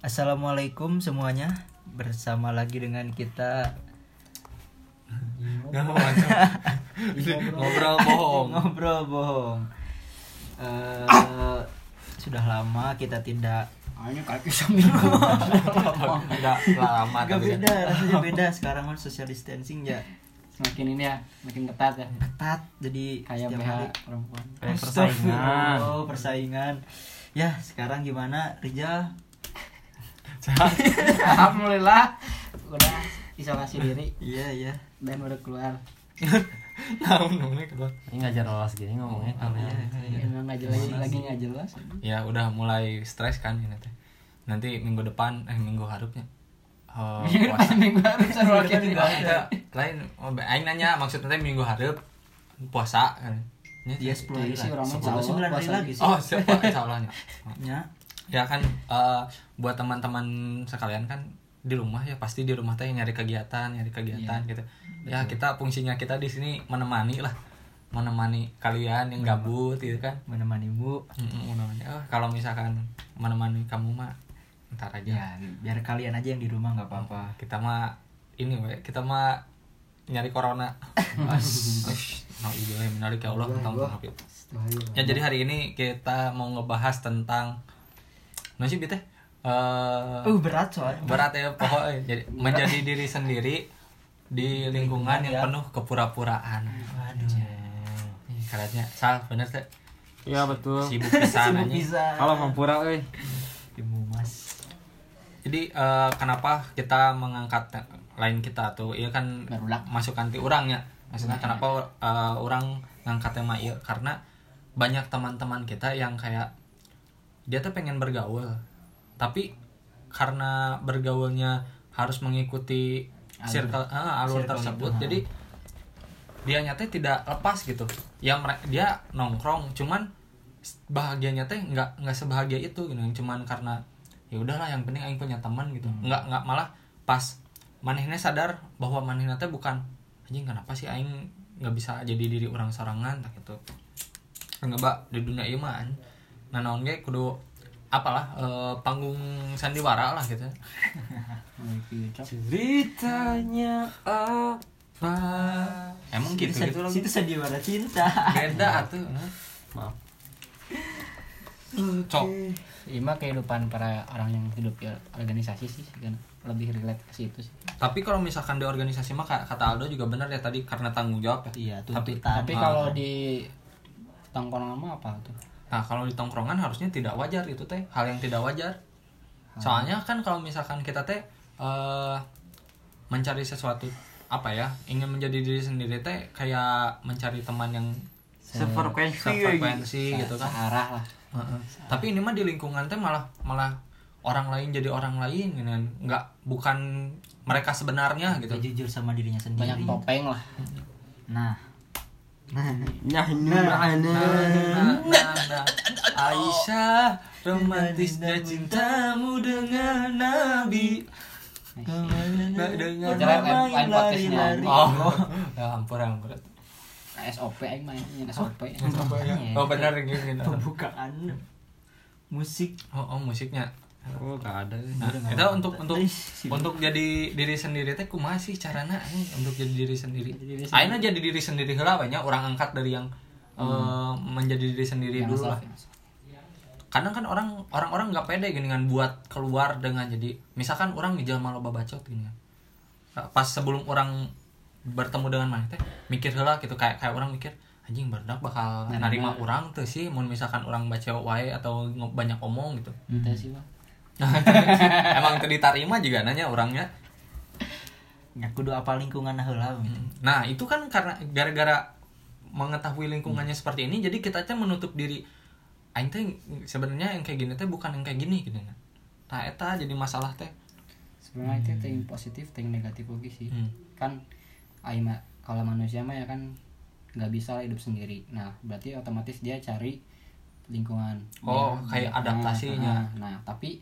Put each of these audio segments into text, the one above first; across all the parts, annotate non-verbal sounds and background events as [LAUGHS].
Assalamualaikum semuanya Bersama lagi dengan kita mau ngobrol bohong. Ngobrol bohong Eh, Sudah lama kita tidak Hanya kaki seminggu. [LAUGHS] Udah lama Gak kan. beda, rasanya beda Sekarang kan social distancing ya Semakin ini ya, makin ketat ya. Ketat, jadi Kayak setiap BH hari perempuan. Kayak persaingan. Astagfirullah, persaingan Ya sekarang gimana Rijal? Sehat. Alhamdulillah udah isolasi diri Iya iya dan udah keluar. Tahu namanya keluar. Ini ngajar lolos gini ngomongnya Oh, iya, iya. Emang nggak jelas lagi nggak jelas. Ya udah mulai stres kan ini teh. Nanti minggu depan eh minggu harapnya. Oh, puasa. Minggu enggak. Lain oh, aing nanya maksudnya teh minggu harap puasa kan. Iya 10 hari Jadi sih lagi orang mah 10 jauh, 9 hari puasa lagi sih Oh, siapa insyaallah Ya Ya kan eh, buat teman-teman sekalian kan di rumah ya pasti di rumah teh nyari kegiatan, nyari kegiatan gitu. Ya kita fungsinya kita di sini menemani lah. Menemani kalian yang gabut gitu kan. menemani Mm-mm, menemani. Oh, kalau misalkan menemani kamu mah ntar aja. Ya biar kalian aja yang di rumah nggak apa-apa Kita mah ini we, kita mah nyari corona. [LAUGHS] Minalik ya Allah. Ya jadi hari ini kita mau ngebahas tentang nasi teh eh Uh berat soalnya berat ya pokoknya [LAUGHS] jadi menjadi diri sendiri di lingkungan yang ya. penuh kepura-puraan. Waduh Ih, Karetnya sal bener teh Iya betul. sibuk pisan bisa Kalau Mampura euy. Ibu mas Jadi eh, kenapa kita mengangkat lain kita tuh iya kan Barudak. masuk anti orangnya. Maksudnya kenapa eh, orang ngangkat tema iya karena banyak teman-teman kita yang kayak dia tuh pengen bergaul. Tapi karena bergaulnya harus mengikuti circle ah, alur Circle tersebut itu, jadi dia nyata tidak lepas gitu. Yang mere- dia nongkrong cuman bahagianya teh nggak nggak sebahagia itu gitu. Cuman karena ya udahlah yang penting aing punya teman gitu. Nggak nggak malah pas manehnya sadar bahwa manehnya teh bukan anjing kenapa sih aing nggak bisa jadi diri orang sorangan? Tak gitu. Nggak mbak di dunia iman nah naon ge kudu apalah eh, panggung sandiwara lah gitu Ceritanya apa? emang gitu Situ- gitu Situ sandiwara cinta beda atuh Maaf. cok Ini mah kehidupan para orang yang hidup di organisasi sih kan lebih relate ke situ sih. tapi kalau misalkan di organisasi mah ka- kata Aldo juga benar ya tadi karena tanggung jawab ya Iya Tapi- tuntutan Tapi Ah. kalau di tongkrongan mah apa tuh? Nah, kalau di tongkrongan harusnya tidak wajar itu teh, hal yang tidak wajar. Soalnya kan kalau misalkan kita teh eh mencari sesuatu apa ya, ingin menjadi diri sendiri teh kayak mencari teman yang Sefrekuensi. sefrekuensi gitu kan. Searah lah. Heeh. Tapi ini mah di lingkungan teh malah malah orang lain jadi orang lain gitu kan. Nggak bukan mereka sebenarnya gitu. Dia jujur sama dirinya sendiri Banyak topeng lah. Nah Nah Nah, ini Nah, nah, nah. Aisyah, romantisnya cintamu dengan Nabi. Dengan lain yang lari-lari. Oh, ya ampun, ampun. SOP aing main SOP. Oh, benar gini. gini. Pembukaan Musik Oh, oh, musiknya. Oh, gak ada. Nah, apa-apa. untuk untuk untuk jadi diri sendiri teh kumaha sih carana anjing untuk jadi diri sendiri. Aina jadi diri sendiri heula banyak orang angkat dari yang eh, menjadi diri sendiri Yang dulu lah. kadang kan orang orang-orang nggak pede gini kan buat keluar dengan jadi misalkan orang di jalan loba bacot gini kan pas sebelum orang bertemu dengan mana teh mikir lah gitu kayak kayak orang mikir anjing berdak bakal Nah, narima nah. orang tuh sih mau misalkan orang baca wae atau banyak omong gitu sih mah. Emang itu diterima juga nanya orangnya Ya kudu apa lingkungan heula gitu. nah itu kan karena gara-gara mengetahui lingkungannya seperti ini jadi kita teh menutup diri aing teh sebenarnya yang kayak gini teh bukan yang kayak gini gitu kan nah eta jadi masalah teh Sebenarnya itu ting positif, ting negatif lagi sih. Hmm. Kan aing mah kalau manusia mah ya kan nggak bisa lah hidup sendiri. Nah, berarti otomatis dia cari lingkungan. Oh, Dia- kayak adaptasinya. Nah, nah, tapi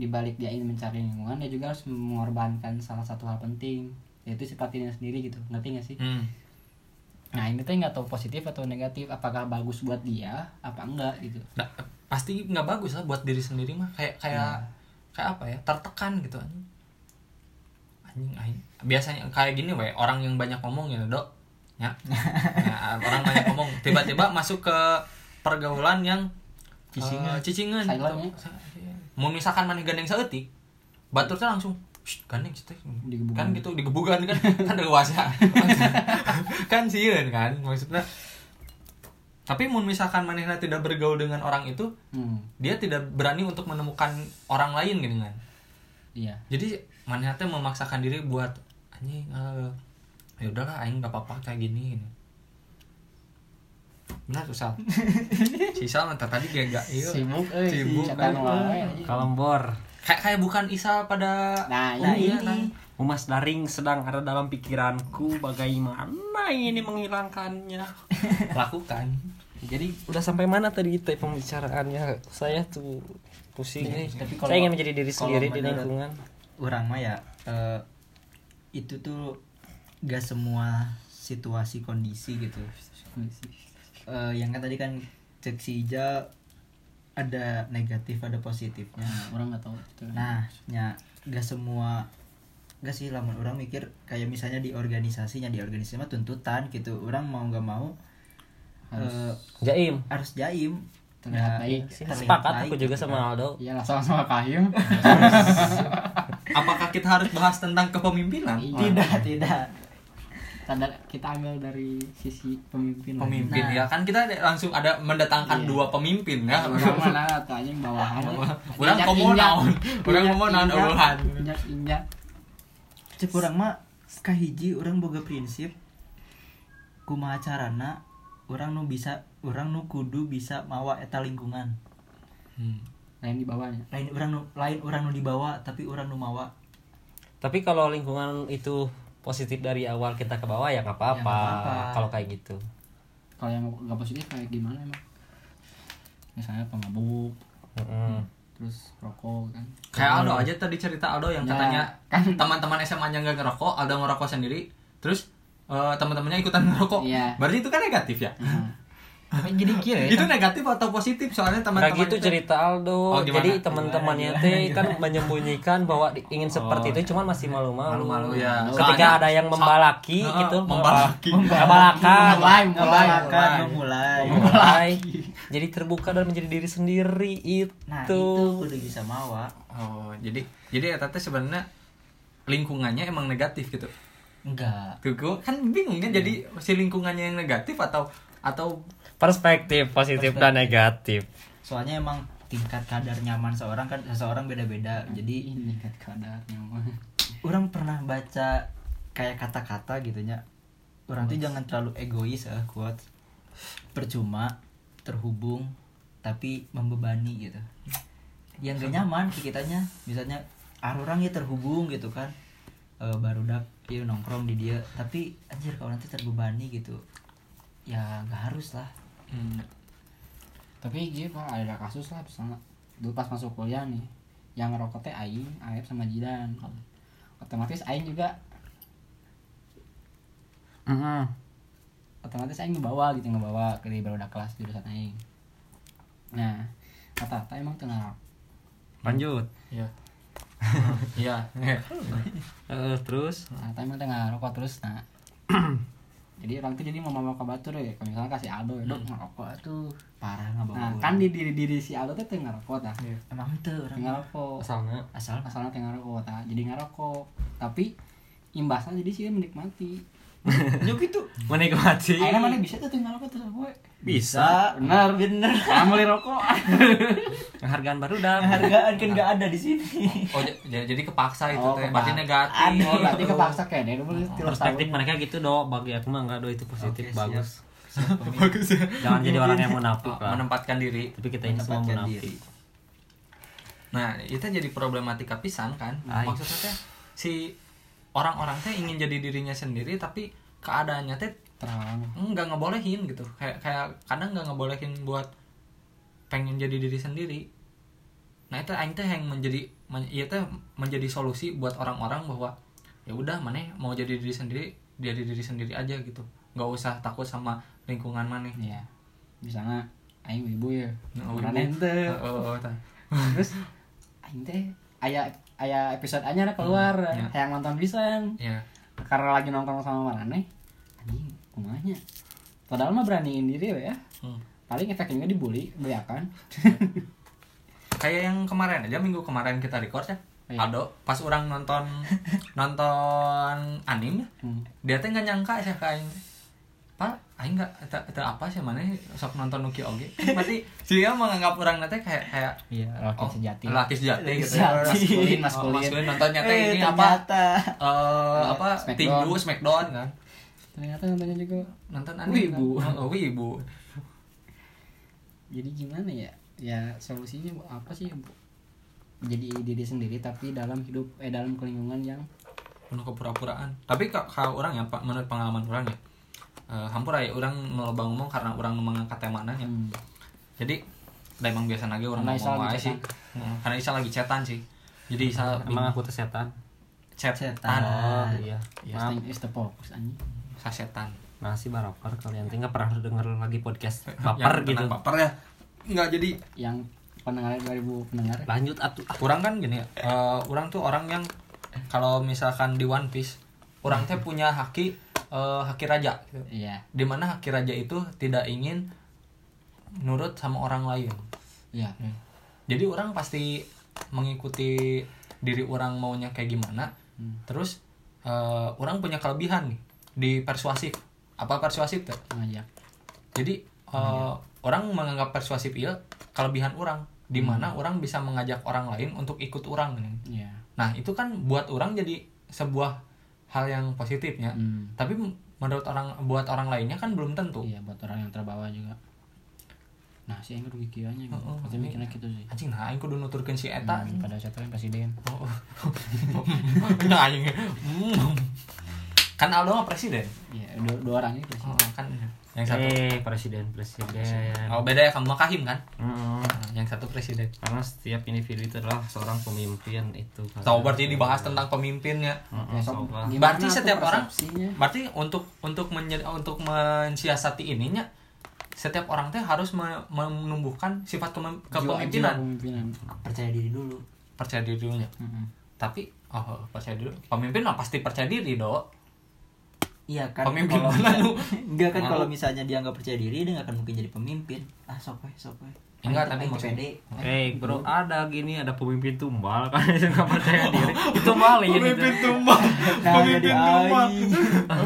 dibalik dia ingin mencari lingkungan dia juga harus mengorbankan salah satu hal penting yaitu sifat dirinya sendiri gitu. Ngerti gak sih? Hmm. nah ini tuh nggak tahu positif atau negatif apakah bagus buat dia apa enggak gitu. Nah, pasti nggak bagus lah buat diri sendiri mah. Kayak kayak kayak apa ya tertekan gitu anjing. Anjing biasanya kayak gini we orang yang banyak ngomong ya dok. Ya, Ya, [LAUGHS] orang banyak ngomong. Tiba-tiba masuk ke pergaulan yang Cicingan. eh, cicingan Silent, gitu. Mau misalkan mana gandeng seetik batur tuh langsung "Shh, gandeng sih Digebugan. kan gitu digebugan kan kan dewasa [LAUGHS] kan sieun kan maksudnya. Tapi mau misalkan manehna tidak bergaul dengan orang itu hmm. dia tidak berani untuk menemukan orang lain gitu kan. Iya. Jadi manehna teh memaksakan diri buat anjing eh, ya udahlah aing gak apa-apa kayak gini gini benar tuh Sal [LAUGHS] si Sal nanti tadi gak gak iya sibuk eh Sibuk, si eh. wae anjing. Kalembor. kayak kayak bukan Isal pada nah Nah, ini ini. Umas daring sedang ada dalam pikiranku bagaimana ini menghilangkannya. [LAUGHS] lakukan Jadi udah sampai mana tadi teh pembicaraannya? Saya tuh pusing nih. Tapi kalau- Saya ingin menjadi diri sendiri di lingkungan. orang mah ya eh, itu tuh gak semua situasi kondisi gitu Eh, yang kan tadi kan cek si Ija ada negatif ada positifnya Nah, orang nggak tahu itu nah ya gak semua gak sih lamun orang mikir kayak misalnya di organisasinya di organisasi mah tuntutan gitu orang mau nggak mau eh, Jaim. harus jaim Terlihat Ya, baik. Sepakat baik aku juga gitu sama kan. Aldo. iya lah sama-sama kahim [LAUGHS] apakah kita harus bahas tentang kepemimpinan tidak tidak Tanda kita ambil dari sisi pemimpin lagi. pemimpin Nah. ya kan kita langsung ada mendatangkan Iya. dua pemimpin ya Orang mana anjing bawahan. Orang injak. naon? Orang naon eueuhan. Injak injak. cek orang mah kahiji orang boga prinsip kumaha carana orang nu bisa orang nu kudu bisa mawa eta lingkungan Hmm. Lain di bawahnya. lain orang nu lain orang nu dibawa tapi orang nu mawa Tapi kalau lingkungan itu positif dari awal kita ke bawah ya nggak Ya, apa-apa. apa-apa. Kalau kayak gitu. Kalau yang nggak positif kayak gimana emang? Misalnya pemabuk, Mm-mm. terus rokok kan. Kayak Aldo aja tadi cerita Aldo yang Ya, katanya kan. teman-teman SMA-nya nggak ngerokok, Aldo ngerokok sendiri, terus eh, teman-temannya ikutan ngerokok. Iya. Berarti itu kan negatif ya? Nah, tapi jadi kira itu negatif atau positif? Soalnya Nah teman-teman gitu itu- cerita Aldo. Oh, gimana? Jadi teman-temannya teh gimana, kan menyembunyikan bahwa ingin seperti Oh. itu cuman masih malu-malu. Malu-malu ya. Ketika Soalnya- ada yang so- membalaki Heeh, gitu. membalaki. Membalakan. mulai, mulai. Mulai. Jadi terbuka dan menjadi diri sendiri itu. nah itu kudu bisa mawa Oh, jadi jadi ya tante sebenarnya lingkungannya emang negatif gitu. enggak Tuh, kan bingung kan jadi si lingkungannya yang negatif atau atau Perspektif positif dan negatif. soalnya emang tingkat kadar nyaman seorang kan seseorang beda-beda. Jadi ini kan kadarnya mah. [LAUGHS] orang pernah baca kayak kata-kata gitu nya orang tuh jangan terlalu egois ya kuat percuma terhubung tapi membebani gitu. Yang gak nyaman ke kitanya misalnya ah orang ya terhubung gitu kan. E, baru dak iya nongkrong di dia. Tapi anjir kalau nanti terbebani gitu ya nggak harus lah hmm, Tapi gitu pak ada kasus lah misalnya dulu pas masuk kuliah nih yang ngerokok teh Aing, Aep sama Jidan. Otomatis Aing juga otomatis Aing ngebawa gitu ngebawa ke di baru kelas jurusan Aing. Nah kata-kata emang tengah Lanjut. ya. [LAUGHS] Iya. Eh, terus Nah, emang tengah rokok terus nah. [CLEARS THROAT] jadi orang tuh jadi mau ke batur ya. Kalau misalnya kasih Aldo ya, dok ngerokok tuh. parah nggak Nah, kan di diri diri si Aldo tuh tengah rokok tah. emang itu orang Tengah rokok. asalnya asal Asalnya tengah rokok tah. Jadi ngerokok. Tapi imbasnya jadi sih dia menikmati. [LAUGHS] Nyuk itu menikmati. Akhirnya mana bisa tuh tengah rokok terus gue. bisa Benar. bener Kamu beli rokok. [LAUGHS] Penghargaan baru dah. hargaan kan nggak ada di sini Oh, j- j- jadi kepaksa itu Oh, teh. kepaksa. Berarti negatif. Oh, berarti kepaksa kayak dia dulu tiga Perspektif mereka gitu do. Bagi aku mah enggak do itu positif siap. bagus. [LAUGHS] Bagus ya. Jangan jadi orang yang munafik lah. Menempatkan diri. Tapi kita ini semua munafik. diri. Nah, itu jadi problematika pisan kan. Ay. Maksudnya teh si orang-orang teh ingin jadi dirinya sendiri tapi keadaannya teh Terang. nggak ngebolehin gitu. Kayak kayak kadang nggak ngebolehin buat pengen jadi diri sendiri. Nah, itu aing teh yang menjadi men, iya teh menjadi solusi buat orang-orang bahwa ya udah mana mau jadi diri sendiri, jadi diri sendiri aja gitu. nggak usah takut sama lingkungan mana. Iya. Misalnya aing ibu ya. Orang ibu. ente. Oh, oh, oh. Terus aing teh aya aya episode anyar keluar Hmm, ya. yang nonton pisan ya karena lagi nongkrong sama Marane anjing kumanya padahal mah beraniin diri ya Hmm. paling efeknya dibully beliakan [LAUGHS] kayak yang kemarin aja minggu kemarin kita record ya Iya. Aldo pas orang nonton nonton [LAUGHS] anime Hmm. dia teh nggak nyangka sih kayak pak aing nggak itu, apa sih mana sok nonton Nuki Oge berarti dia menganggap orang nanti kayak kayak iya laki oh, sejati laki sejati gitu Sejati. maskulin Oh, maskulin maskulin nontonnya teh Eh, ini apa ternyata. eh apa Smackdown. tinju smackdown kan ternyata nontonnya juga nonton anime Wibu. kan? oh, wibu [LAUGHS] jadi gimana ya ya solusinya apa sih jadi diri sendiri tapi dalam hidup eh dalam lingkungan yang penuh kepura-puraan tapi kalau orang ya pak menurut pengalaman orang ya eh, hampura ya orang nolak ngomong karena orang mengangkat temanya ya. hmm, jadi da emang biasa lagi orang Karena ngomong aja sih Heeh, karena Isa lagi chatan sih jadi Isa Emang aku tuh setan. chat Setan. setan Oh iya. Iya. Maaf. is the focus anjing Masih baper kalian tuh nggak pernah denger lagi podcast Yang baper gitu. baper ya nggak jadi yang pendengar 2000 pendengar Lanjut atuh. ah. kurang kan gini ya eh, orang tuh orang yang kalau misalkan di One Piece orang teh punya haki eh, haki raja. Gitu. iya di mana haki raja itu tidak ingin nurut sama orang lain. Iya. Jadi orang pasti mengikuti diri orang maunya kayak gimana. Hmm. terus eh, orang punya kelebihan nih di persuasif. Apa persuasif tuh jadi eh, orang menganggap persuasif iya kelebihan orang. Di mana orang bisa mengajak orang lain untuk ikut orang. Iya. Nah itu kan buat orang jadi sebuah hal yang positifnya. Hmm. tapi menurut orang buat orang lainnya kan belum tentu. Iya buat orang yang terbawa juga. Nah sih yang rugi kianya gitu. Oh, oh, pasti mikirnya gitu sih. Anjing nah aing kudu nuturkeun si eta. Hmm, pada saat itu presiden? Oh, [LAUGHS] nah, anjing. Hmm. Kan Aldo mah presiden. iya dua, dua orang itu sih Oh, kan yang satu. Eh presiden presiden. Oh, beda ya kamu mah Kahim kan? Nah, yang satu presiden. Karena setiap individu itu adalah seorang pemimpin itu. kan. Tahu berarti dibahas tentang pemimpinnya. Ya, lah. gimana Berarti setiap orang berarti untuk untuk menye- untuk mensiasati ininya setiap orang teh harus me- menumbuhkan sifat kepemimpinan. kepemimpinan percaya diri dulu Percaya diri dulunya. Mm-mm. Tapi oh, percaya diri. Pemimpin mah pasti percaya diri, Do. Iya kan Pemimpin kalau mana lu? enggak kan Malu. kalau misalnya dia nggak percaya diri dia nggak akan mungkin jadi pemimpin. Ah sok we sok we Enggak, tapi maksudnya- pede. Eh bro ada gini ada pemimpin tumbal [LAUGHS] kan itu nggak percaya diri. Itu malah ini tumbang. nah jadi [LAUGHS] aing.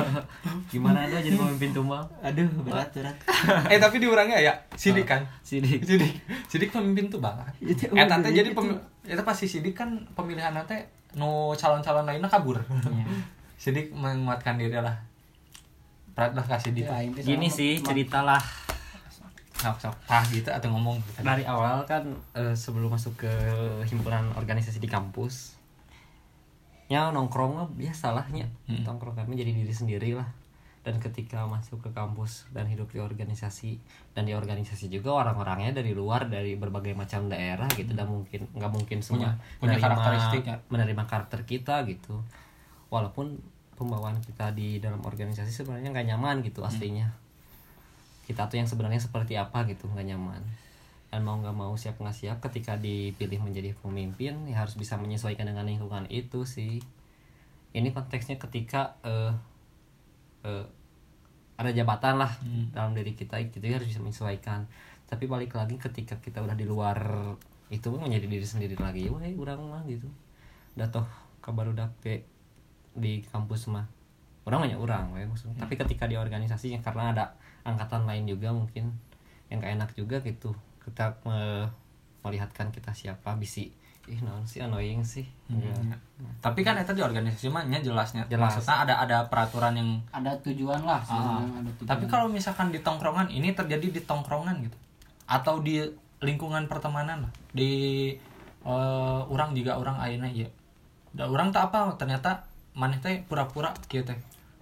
[LAUGHS] Gimana ada jadi pemimpin tumbal? Aduh berat berat. eh tapi diurangnya ya? Sidik kan? Sidik. Sidik. Sidik pemimpin tuh bang Itu eh tante jadi pem itu pasti sidik kan pemilihan teh no calon-calon lainnya kabur. Iya. sidik menguatkan diri lah Prat lah kasih di Ya, gini sama- sih ceritalah. Sok sok ah gitu atau ngomong gitu. dari awal kan eh, sebelum masuk ke himpunan organisasi di kampus ya nongkrong mah biasalahnya. Hmm. nongkrong kami jadi diri sendiri lah. Dan ketika masuk ke kampus dan hidup di organisasi dan di organisasi juga orang-orangnya dari luar dari berbagai macam daerah gitu. Dan mungkin nggak mungkin semua punya menerima- karakteristik ya. menerima karakter kita gitu. Walaupun pembawaan kita di dalam organisasi sebenarnya nggak nyaman gitu aslinya. Kita tuh yang sebenarnya seperti apa gitu nggak nyaman. Dan mau nggak mau siap nggak siap ketika dipilih menjadi pemimpin ya harus bisa menyesuaikan dengan lingkungan itu sih. Ini konteksnya ketika eh, eh, ada jabatan lah Hmm. dalam diri kita gitu ya harus bisa menyesuaikan. Tapi balik lagi ketika kita udah di luar itu menjadi diri sendiri lagi wah orang mah gitu. Udah toh kabar udah pe di kampus mah. Orang banyak orang we, maksudnya. Tapi ketika di organisasi yang karena ada angkatan lain juga mungkin yang gak enak juga gitu. Kita me- melihatkan kita siapa bisi. Ih naon sih annoying sih. Hmm. Ya. tapi kan itu di organisasi mah nya jelasnya Jelas. maksudnya ada ada peraturan yang ada tujuan lah Ah, sebenarnya ada tujuan. tapi kalau misalkan di tongkrongan ini terjadi di tongkrongan gitu? Atau di lingkungan pertemanan lah? Di eh, orang juga orang ayeuna iya. Da orang tak apa ternyata maneh teh pura-pura gitu teh.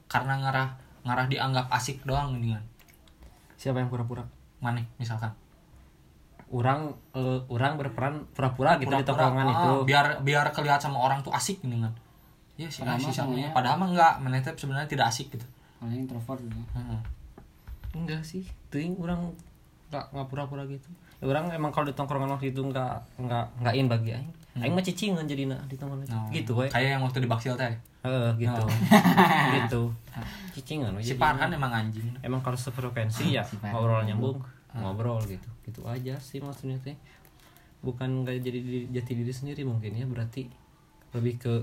Karena ngarah ngarah dianggap asik doang kan. Siapa yang pura-pura? Maneh misalkan. Orang eh, orang berperan pura-pura gitu di Pura-pura, tongkrongan ah, itu. biar biar kelihatan sama orang tuh asik kan. Ya sih Padahal asik sama sebenarnya- padahal mah enggak. Maneh teh sebenarnya tidak asik gitu. Yang introvert gitu. Heeh. enggak sih. Ting orang nggak nggak pura-pura gitu. Ya, orang emang kalau di tongkrongan waktu itu nggak nggak nggak in bagi aing aing mah cicingan jadinya di teman Oh. gitu we. Kayak yang waktu di Baksil teh. Heeh, gitu. Oh. [LAUGHS] gitu. [LAUGHS] Cicingan we si. Farhan emang anjing. Emang kalau sefrekuensi ya Si ngobrol nyambung ngobrol gitu. Gitu aja sih maksudnya teh. Bukan nggak jadi diri- jati diri sendiri mungkin ya berarti lebih ke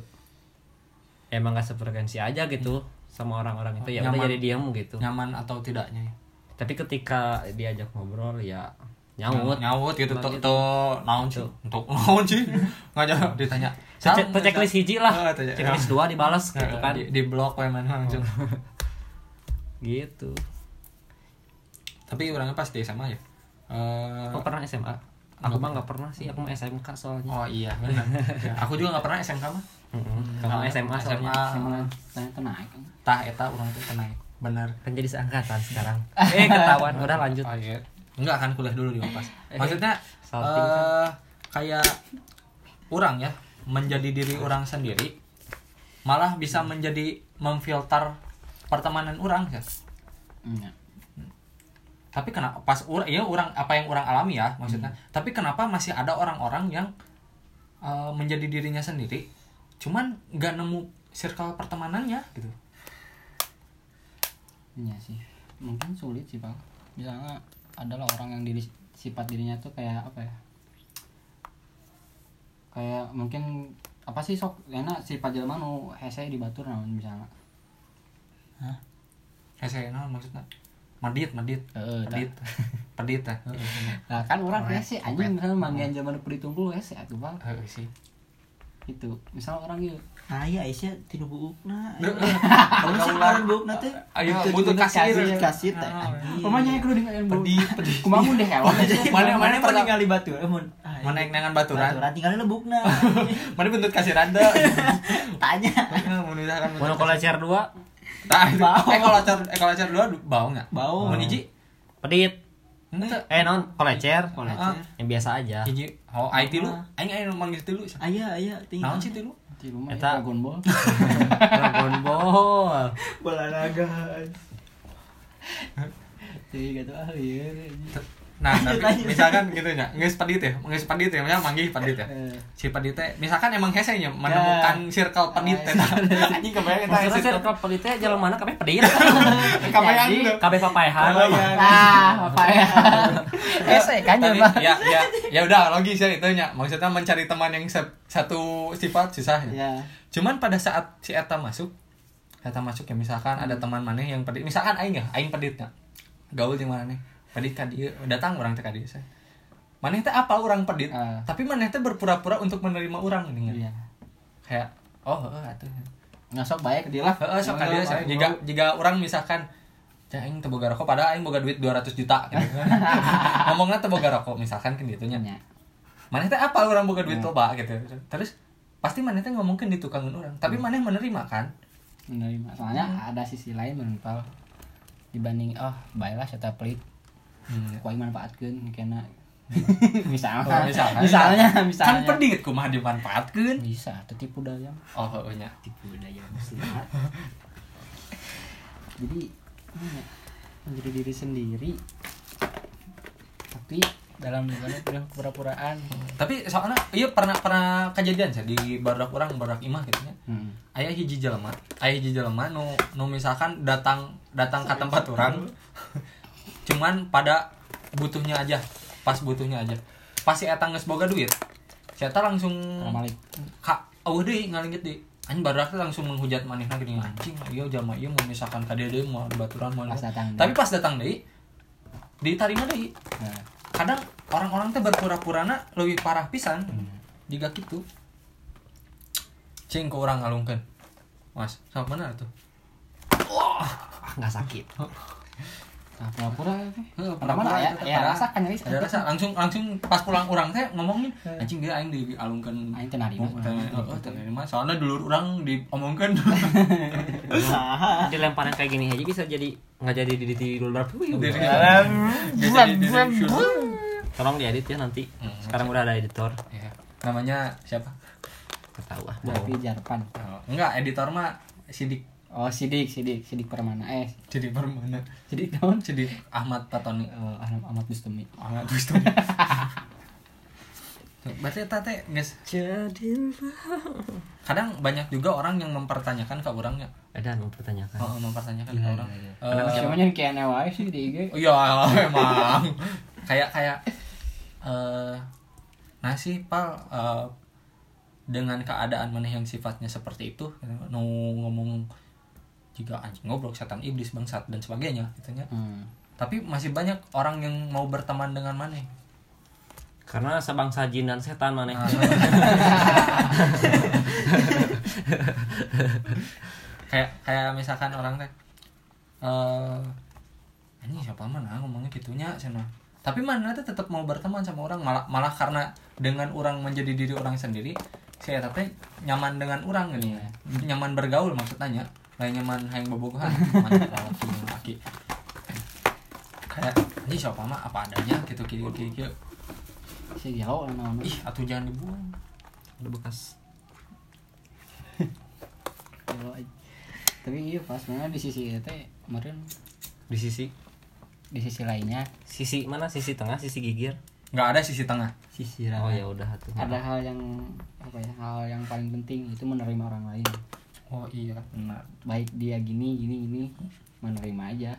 emang gak sefrekuensi aja gitu sama orang-orang itu ya udah Nyaman. jadi diam gitu. Nyaman atau tidaknya. Tapi ketika diajak ngobrol ya nyaut. Nyawut gitu tuh gitu. tuh naon sih? Untuk naon sih? [LAUGHS] Ngajak ditanya. Checklist hiji lah. Oh, tanya. checklist dua dibalas Sam. gitu kan. di, di blok we mana langsung. [LAUGHS] Gitu. Tapi orangnya pasti sama ya? Eh, kamu pernah SMA aku mah nggak pernah. sih aku mah SMK soalnya. Oh iya benar. Ya, aku juga nggak pernah SMK mah. Kamu SMA soalnya. Sama tanya ke naik. Kan. tah eta orang itu kenal benar. Kan jadi seangkatan sekarang. [LAUGHS] Eh ketahuan. Udah lanjut. Oh, iya. Enggak akan kuliah dulu di Unpas. [LAUGHS] Maksudnya salting kan? eh kayak orang ya menjadi diri orang sendiri malah bisa menjadi memfilter pertemanan orang ya. Iya. Tapi kenapa pas ur- ya orang apa yang orang alami ya maksudnya. Tapi kenapa masih ada orang-orang yang eh, menjadi dirinya sendiri cuman nggak nemu circle pertemanannya gitu. Iya sih. Mungkin sulit sih, Pak. Misalnya adalah orang yang diri sifat dirinya tuh kayak apa ya? Kayak mungkin apa sih sok enak sifat jelema nu hese di batur naon misalnya. Saya naon maksudnya? Medit medit tah. medit pedit [LAUGHS] ya Nah, kan orang hese anjing misalnya manggian zaman perhitung dulu hese atuh. Heeh sih Itu. Misal orang gitu. Aya Aisyah tilu buukna. [LAUGHS] Kamu sih kemarin buukna teh. Ayo butuh kasir. kasir kasir teh. Ah. Pemanya yang kudu dengan bu. Pedih, pedih. Kumaha mun deh hewan. [LAUGHS] Mana- mana pernah ningali batu? Eh mun. Mana yang dengan baturan? Baturan tinggal lebukna. [LAUGHS] Mana bentuk kasih randa? Tanya. Mau misalkan mau kolecer dua. Bau. Eh kalau car eh kalau car dua bau nggak? Bau. Mau hiji? pedit Enggak. eh non kolecer Kolecer. yang biasa aja Hiji. Oh, ai tilu. Aing aing manggil tilu. Aya aya tinggal. Naon sih tilu? Di rumah Eta. ya, Dragon Ball. [LAUGHS] Dragon Ball Bola naga. Jadi gitu ah. Nah, tapi misalkan gitu nya, geus pedit ya, geus pedit ya, misalnya manggih pedit ya. Eh. Si pedit teh misalkan emang hese nya menemukan [LAUGHS] circle pedit teh. Anjing kebayang maksudnya circle circle peditnya jalan mana kabeh pedit [LAUGHS] tuh. kabeh papayahan Ah, [LAUGHS] apa ya? Hese kan jelema. ya ya ya udah logis ya itu nya maksudnya mencari teman yang satu sifat susah ya. Ya. cuman pada saat si eta masuk eta masuk ya misalkan ada teman maneh yang pedit misalkan aing ya aing pedit ya gaul jeung mana nih pedit ka dieu datang orang teh ka dieu saya maneh teh apa orang pedit Ah. tapi maneh teh berpura-pura untuk menerima orang nih Iya. kayak oh heeh atuh Ngasok baik ke dia lah. heeh sok ka dieu saya jika jika orang misalkan Cah, aing teu boga rokok padahal aing boga duit 200 juta gitu. [LAUGHS] ngomongnya teu boga rokok misalkan kan gitu nya Ya. maneh teh apa orang boga duit Ya. loba gitu terus pasti maneh teh ngomongkeun di tukangin orang tapi maneh menerima kan Menerima. Soalnya ada sisi lain menurut dibanding oh baiklah saya pelit Hmm. kuai manfaatkeun kena. [LAUGHS] Misalnya. Oh, misalnya. misalnya kan misalnya pedit kumaha dimanfaatkeun bisa tuh tipu daya oh nya tipu daya muslihat [LAUGHS] jadi ya, menjadi diri sendiri. Tapi dalam gimana bilang pura-puraan tapi soalnya iya pernah pernah kejadian sih di badak orang badak imah gitu nya hmm. ayah hiji jelema ayah hiji jelema nu nu misalkan datang datang ke tempat orang [LAUGHS] cuman pada butuhnya aja pas butuhnya aja. Pas si eta geus boga duit si eta langsung Ramalik. kak oh deh ngalingit deh anjing teh langsung menghujat manehna gini anjing iya jalma iya mau misalkan ka dia mau baturan mau Pas datang tapi pas datang deh diterima deh nah, kadang orang-orang teh berpura-purana lebih parah pisan. Jika gitu cing ke orang ngalungkan mas sama mana tuh. Ah nggak sakit [LAUGHS] nah pura-pura teh Heeh, Ada mana ya? tetep Ya, ada. rasa kan nyeri. ada rasa langsung langsung pas pulang orang teh ngomongin anjing dia aing dialungkan Aing teh narima. Oh, teu narima. soalnya dulu orang diomongkan Usaha. dilemparan kayak gini aja bisa jadi nggak jadi di berapa Jadi diri- bukan. tolong diedit ya nanti Hmm. sekarang udah ada editor Ya. namanya siapa ketahu ah Tapi Jarpan. Oh, enggak editor mah sidik Oh, Sidik, Sidik, Sidik Permana. Eh, sidik permana Sidik naon? sidik Ahmad Patoni Eh, Ahmad Ahmad Bustami. Ahmad Wisdom [LAUGHS] berarti eta teh geus Jadilah. kadang banyak juga orang yang mempertanyakan ke orangnya Ada mau pertanyakan. oh, mempertanyakan ke Gila, orang gila, Eh, Cuma yang kayak wae sih di IG. iya [LAUGHS] emang kayak kayak eh nah sih pal eh, dengan keadaan mana yang sifatnya seperti itu nu ngomong jika anjing ngobrol setan iblis bangsat dan sebagainya gitunya Hmm. tapi masih banyak orang yang mau berteman dengan mana Karena sebangsa jin dan setan mana. Ah. [LAUGHS] kayak kayak misalkan orang teh eh ini siapa mana ngomongnya gitunya sana tapi mana teh tetap mau berteman sama orang malah malah karena dengan orang menjadi diri orang sendiri saya teh nyaman dengan orang gini nyaman bergaul maksudnya lain nyaman hayang bobogohan. [LAUGHS] Nyaman laki laki. Kayak ini siapa mah? Apa adanya? Gitu gitu gitu, gitu. Si jauh lah naon. ih atuh jangan dibuang. Ada bekas. [LAUGHS] Tapi iya pas mana di sisi itu teh kemarin. Di sisi? Di sisi lainnya. Sisi mana? Sisi tengah, sisi gigir. nggak ada sisi tengah. Sisiran Oh ya udah ada hal yang apa ya hal yang paling penting itu menerima orang lain oh iya. Benar baik dia gini gini gini menerima aja.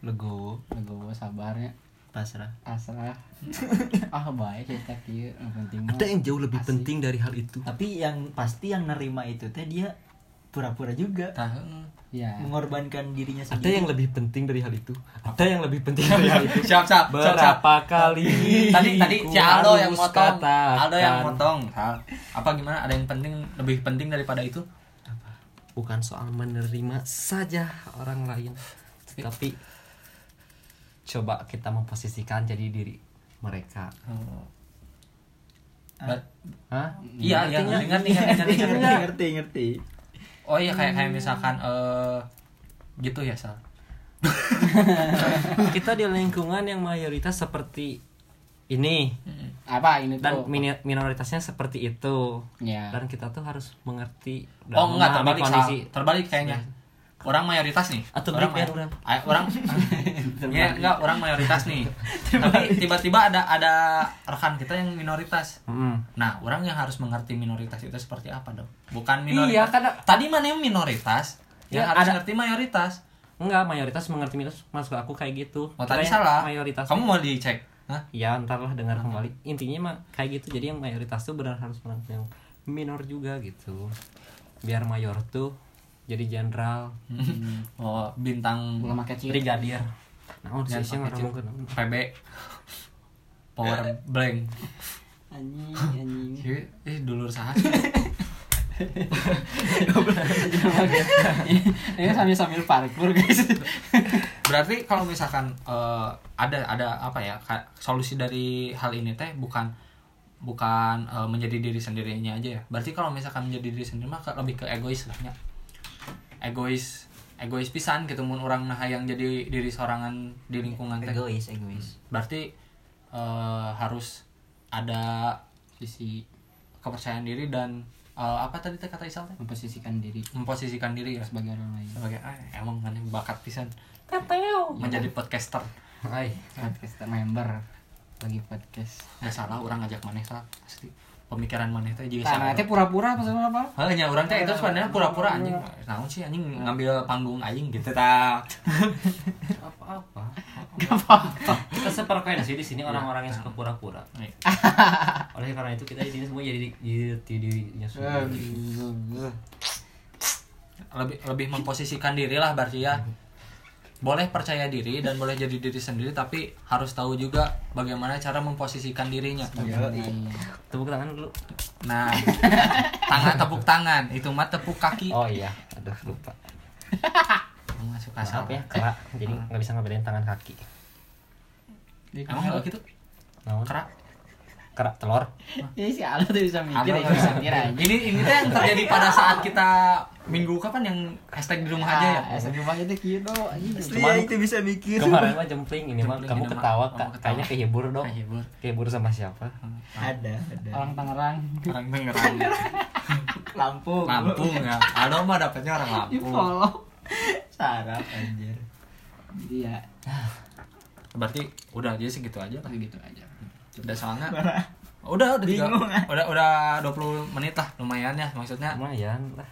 Legowo. Legowo sabarnya. Pasrah. Pasrah. [LAUGHS] Ah baik kita kieu yang penting mah Ada yang jauh lebih asik. penting dari hal itu. tapi yang pasti yang nerima itu teh dia pura-pura juga. Tahu. Ya. Mengorbankan dirinya Ada sendiri. yang lebih penting dari hal itu. Ada yang lebih penting dari hal itu. siap [LAUGHS] siap. Siap, siap. Berapa kali tadi tadi si Aldo yang motong. Katakan. Aldo yang motong. Apa gimana? Ada yang penting lebih penting daripada itu bukan soal menerima saja orang lain tapi coba kita memposisikan jadi diri mereka Hah? iya iya Artinya- ngerti ngerti ngerti ngerti, ngerti. ngerti ngerti oh iya kayak kayak misalkan eh gitu ya sal [LAUGHS] kita di lingkungan yang mayoritas seperti ini apa ini dan tuh mini- minoritasnya seperti itu ya dan kita tuh harus mengerti dan oh enggak terbalik Sal. kondisi terbalik kayaknya orang mayoritas nih Atau orang may- ya, Ay- orang [LAUGHS] ya enggak orang mayoritas nih [LAUGHS] tapi tiba-tiba ada ada rekan kita yang minoritas Mm-mm. Nah, orang yang harus mengerti minoritas itu seperti apa dong? Bukan minoritas. Iya, karena- tadi mana yang minoritas? Yang Ya, harus ada- ngerti mayoritas. enggak mayoritas mengerti minoritas maksud aku kayak gitu Oh, tadi salah. mayoritas Kamu mau dicek? Hah? ya ntar lah dengar kembali. Intinya mah kayak gitu. Jadi yang mayoritas tuh benar harus mengerti yang minor juga gitu. Biar mayor tuh jadi jenderal. Oh, bintang belum kecil. brigadir. Nah oh sih pakai ngomong ke PB. Power blank. anjing anjing. Eh dulur sah sih. [LAUGHS] [LAUGHS] ini sambil sambil parkur guys Berarti kalau misalkan eh, ada ada apa ya? Solusi dari hal ini teh bukan bukan eh, menjadi diri sendirinya aja ya. Berarti kalau misalkan menjadi diri sendiri mah lebih ke egois lah nya. Egois egois pisan gitu mun orang nah yang jadi diri sorangan di lingkungan teh. egois egois Berarti eh, harus ada sisi kepercayaan diri dan eh, apa tadi teh kata Isal teh? memposisikan diri Memposisikan diri ya sebagai orang lain sebagai ah, emang kan bakat pisan Kateo. menjadi podcaster. Hai. podcaster member lagi podcast nggak salah orang ngajak maneh salah pasti pemikiran maneh teh juga salah teh pura-pura apa sama apa? Hanya orang teh itu sebenarnya pura-pura anjing. Naon sih anjing ngambil panggung anjing gitu ta. Apa-apa. gak apa-apa. Kita seperfrekuensi di sini orang-orang yang suka pura-pura. Nih. Oleh karena itu kita di sini semua jadi jadi dirinya sendiri. lebih lebih memposisikan diri lah berarti ya boleh percaya diri dan boleh jadi diri sendiri tapi harus tahu juga bagaimana cara memposisikan dirinya Tepuk tangan dulu. nah tangan tepuk tangan itu mah tepuk kaki Oh iya, aduh lupa. Salah ya, kerak. Jadi nggak bisa ngebedain tangan kaki. emang kalau gitu Naon? kerak Kerak telur. ini si Aldo tuh bisa mikir ya bisa mikir aja. Ini ini tuh yang terjadi pada saat kita minggu kapan yang hashtag di rumah aja ya? Ah, asa rumah itu gitu anjing. Cuman- itu bisa mikir. Kemarin mah jempling ini mah. Kamu ini mah. ketawa Kamu Kak. ketawa. kayaknya kehibur dong. Kehibur. Kehibur sama siapa? ada ada. Orang Tangerang. Orang Tangerang. [LAUGHS] Lampung. Lampung ya. Aldo mah dapetnya orang di Lampung follow. Sarap anjir. Jadi ya berarti udah aja segitu aja lah. Gitu aja udah soalnya udah udah tiga- Bingung, ah. udah udah 20 menit lah lumayan ya maksudnya. Lumayan lah.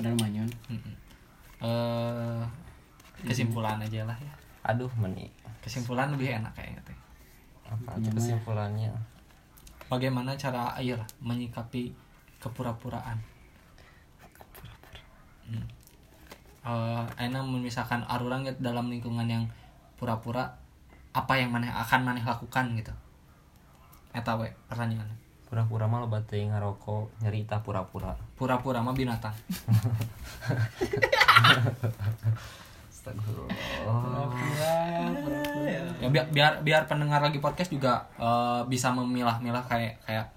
Ada lumayan. Mm-mm. eh kesimpulan aja lah ya. Aduh meni. Kesimpulan lebih enak kayaknya teh. Apa tuh kesimpulannya? Bagaimana cara air menyikapi kepura-puraan? Hmm. Eh, enak memisahkan orang gitu dalam lingkungan yang pura-pura apa yang maneh akan maneh lakukan gitu eta we pertanyaan pura-pura mah lo batai ngarokok nyerita pura-pura. Pura-pura mah binatang. [LAUGHS] Astagfirullah. Ya biar biar biar pendengar lagi podcast juga eh, bisa memilah-milah kayak kayak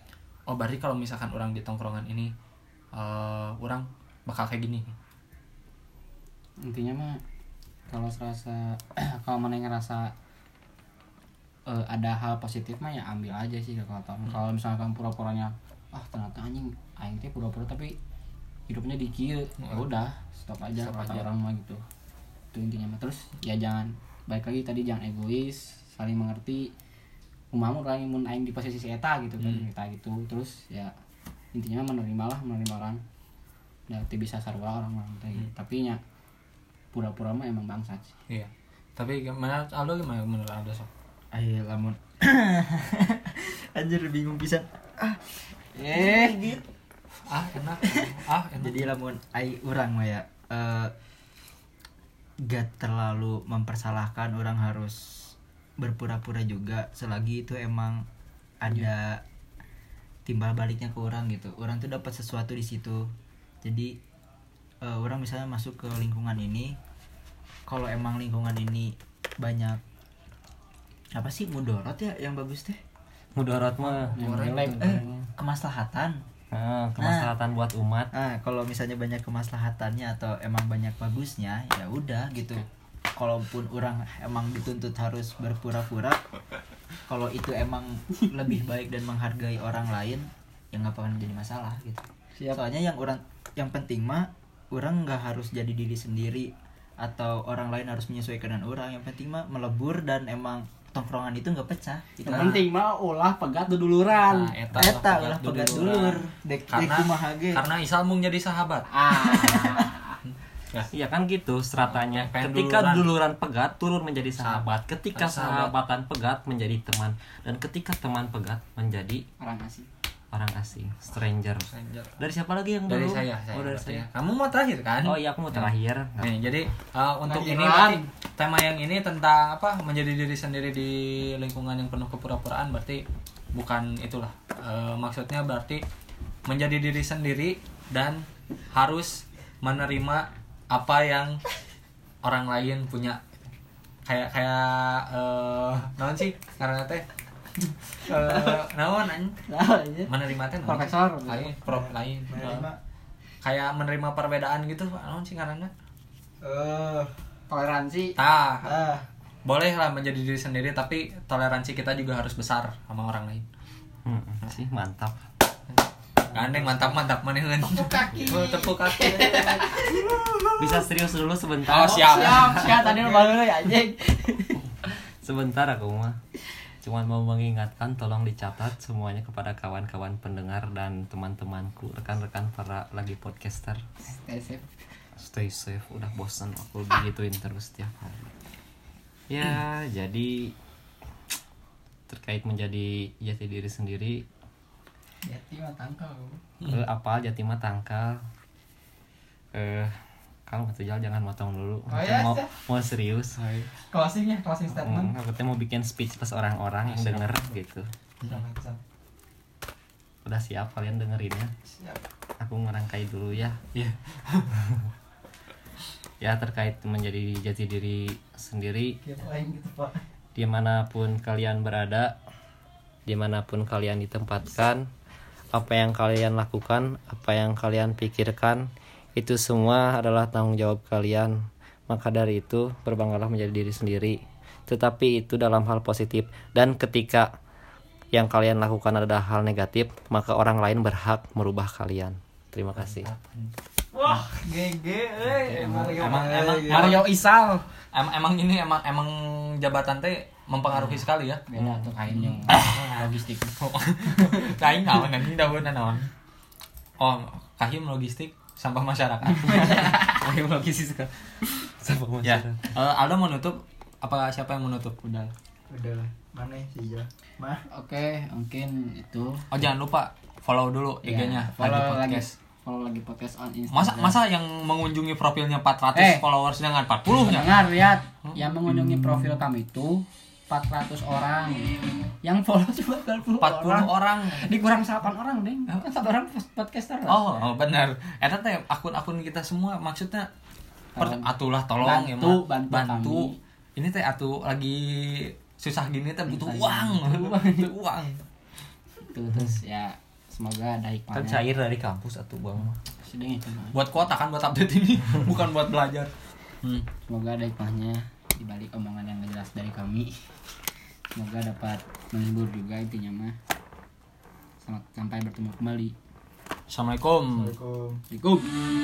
oh berarti kalau misalkan orang di tongkrongan ini eh, orang bakal kayak gini. Intinya mah kalau serasa [CLEARS THROAT] kalau mana yang ngerasa eh, ada hal positif mah ya ambil aja sih kalau tahu kalau misalkan pura-puranya ah ternyata anjing aing teh pura-pura tapi hidupnya di kieu. Ya udah stop aja Stop kata aja. orang mah gitu. Itu intinya mah. Terus ya jangan baik lagi tadi jangan egois saling mengerti. Umamu orang yang mun aing di posisi si eta gitu kan Hmm. kita gitu. Terus ya intinya menerima lah menerima orang. Ya bisa sarwa orang orang teh gitu. tapi nya pura-pura mah emang bangsat sih. Iya. Tapi gimana Aldo gimana menurut Aldo sok ayo lamun. [COUGHS] Anjir bingung pisan. Ah. Eh. Ah enak. Ah enak. Jadi lamun ai urang mah ya eh, gak terlalu mempersalahkan orang harus berpura-pura juga selagi itu emang ada timbal baliknya ke orang gitu. Orang tuh dapat sesuatu di situ. Jadi eh, orang misalnya masuk ke lingkungan ini kalau emang lingkungan ini banyak apa sih mudorot ya yang bagus teh mudarat mah relate eh kemaslahatan nah, kemaslahatan buat umat Nah, kalau misalnya banyak kemaslahatannya atau emang banyak bagusnya, ya udah gitu. Kalaupun orang emang dituntut harus berpura-pura, kalau itu emang lebih baik dan menghargai orang lain, ya nggak akan jadi masalah gitu. Siap. Soalnya yang orang yang penting mah orang nggak harus jadi diri sendiri atau orang lain harus menyesuaikan dengan orang. Yang penting mah melebur dan emang tongkrongan itu nggak pecah. Gitu. yang penting mah ulah pegat duduluran Nah, eta, Eta ulah pegat dulur, dek dek karena ge. karena Isal mau jadi sahabat ah [LAUGHS] Iya kan gitu stratanya. Pengen Ketika duluran. duluran pegat turun menjadi sahabat. Ketika Sahabat. sahabatan pegat menjadi teman dan ketika teman pegat menjadi orang asing orang asing, stranger. Stranger. Dari siapa lagi yang dari dulu? saya, saya Oh, dari saya. ya. kamu mau terakhir kan Oh iya aku mau terakhir. Nih, jadi uh, untuk ini berarti tema yang ini tentang apa menjadi diri sendiri di lingkungan yang penuh kepura-puraan berarti bukan itulah Uh, maksudnya berarti menjadi diri sendiri dan harus menerima apa yang orang lain punya kayak kayak uh, naon sih karena teh naon anjing? Aja. menerima teh? Profesor. lain prof lain Menerima. Uh, kayak menerima perbedaan gitu naon sih karena Eh, toleransi Tah, ah. boleh lah menjadi diri sendiri tapi toleransi kita juga harus besar sama orang lain. Hmm, sih mantap. Gandeng mantap mantap mana tepuk kaki. [LAUGHS] tepuk kaki. Bisa serius dulu sebentar. Oh, siap. siap siap tadi lu baru ya anjing Sebentar aku mah. Cuman mau mengingatkan tolong dicatat semuanya kepada kawan-kawan pendengar dan teman-temanku, rekan-rekan para lagi podcaster. Tesip. Stay safe, udah bosan aku begituin terus tiap hari. Ya, jadi terkait menjadi jati diri sendiri Jati mah tangkal eh, apa jati mah tangkal eh kalau nggak jalan jangan motong dulu. Oh, iya, mau siap. mau serius. Closing ya closing Hmm, aku teh mau bikin speech pas orang-orang yang Siap. denger gitu. Udah siap kalian dengerinnya? Siap. Aku ngerangkai dulu ya. Iya. [LAUGHS] ya terkait menjadi jati diri sendiri. Gitu pak. Di mana pun kalian berada di mana pun kalian ditempatkan apa yang kalian lakukan apa yang kalian pikirkan itu semua adalah tanggung jawab kalian. Maka dari itu berbanggalah menjadi diri sendiri. Tetapi itu dalam hal positif. Dan ketika yang kalian lakukan adalah hal negatif maka orang lain berhak merubah kalian. Terima kasih. Wah, GG euy Emang- Mario emang- Mario Isal. Em- emang ini emang emang jabatan teh mempengaruhi sekali ya. beda tuh kainnya logistik. [LAUGHS] Kain naon anjing daun naon? Oh kahim logistik sampah masyarakat. [LAUGHS] Ayo logis kan. Sama ya. masyarakat. Eh, Aldo mau nutup? Apa siapa yang mau nutup? Udah. Udah lah. Mana sih ya mah? Oke mungkin itu. Oh jangan lupa follow dulu Ya, IG-nya follow lagi lagi podcast. follow lagi podcast on Instagram. Masa masa yang mengunjungi profilnya 400 Eh. followers dengan 40 nya dengar lihat. Yang mengunjungi profil kami itu 400 orang yang follow cuma 40, 40 orang orang dikurang 8 orang ding kan satu orang podcaster. Oh, oh benar. Eta teh akun-akun kita semua maksudnya per, Tolong. atulah tolong ya Bantu, mah. bantu Ini teh atuh lagi susah gini teh butuh Lagi uang. butuh uang. Tuh, terus ya semoga ada Kan hikmahnya cair dari kampus atau bang. Buat kuota kan buat update ini, [LAUGHS] bukan buat belajar. Hmm. semoga ada hikmahnya di balik omongan yang gak jelas dari kami. Semoga dapat menghibur juga intinya mah. Selamat sampai bertemu kembali. Assalamualaikum. Assalamualaikum. Assalamualaikum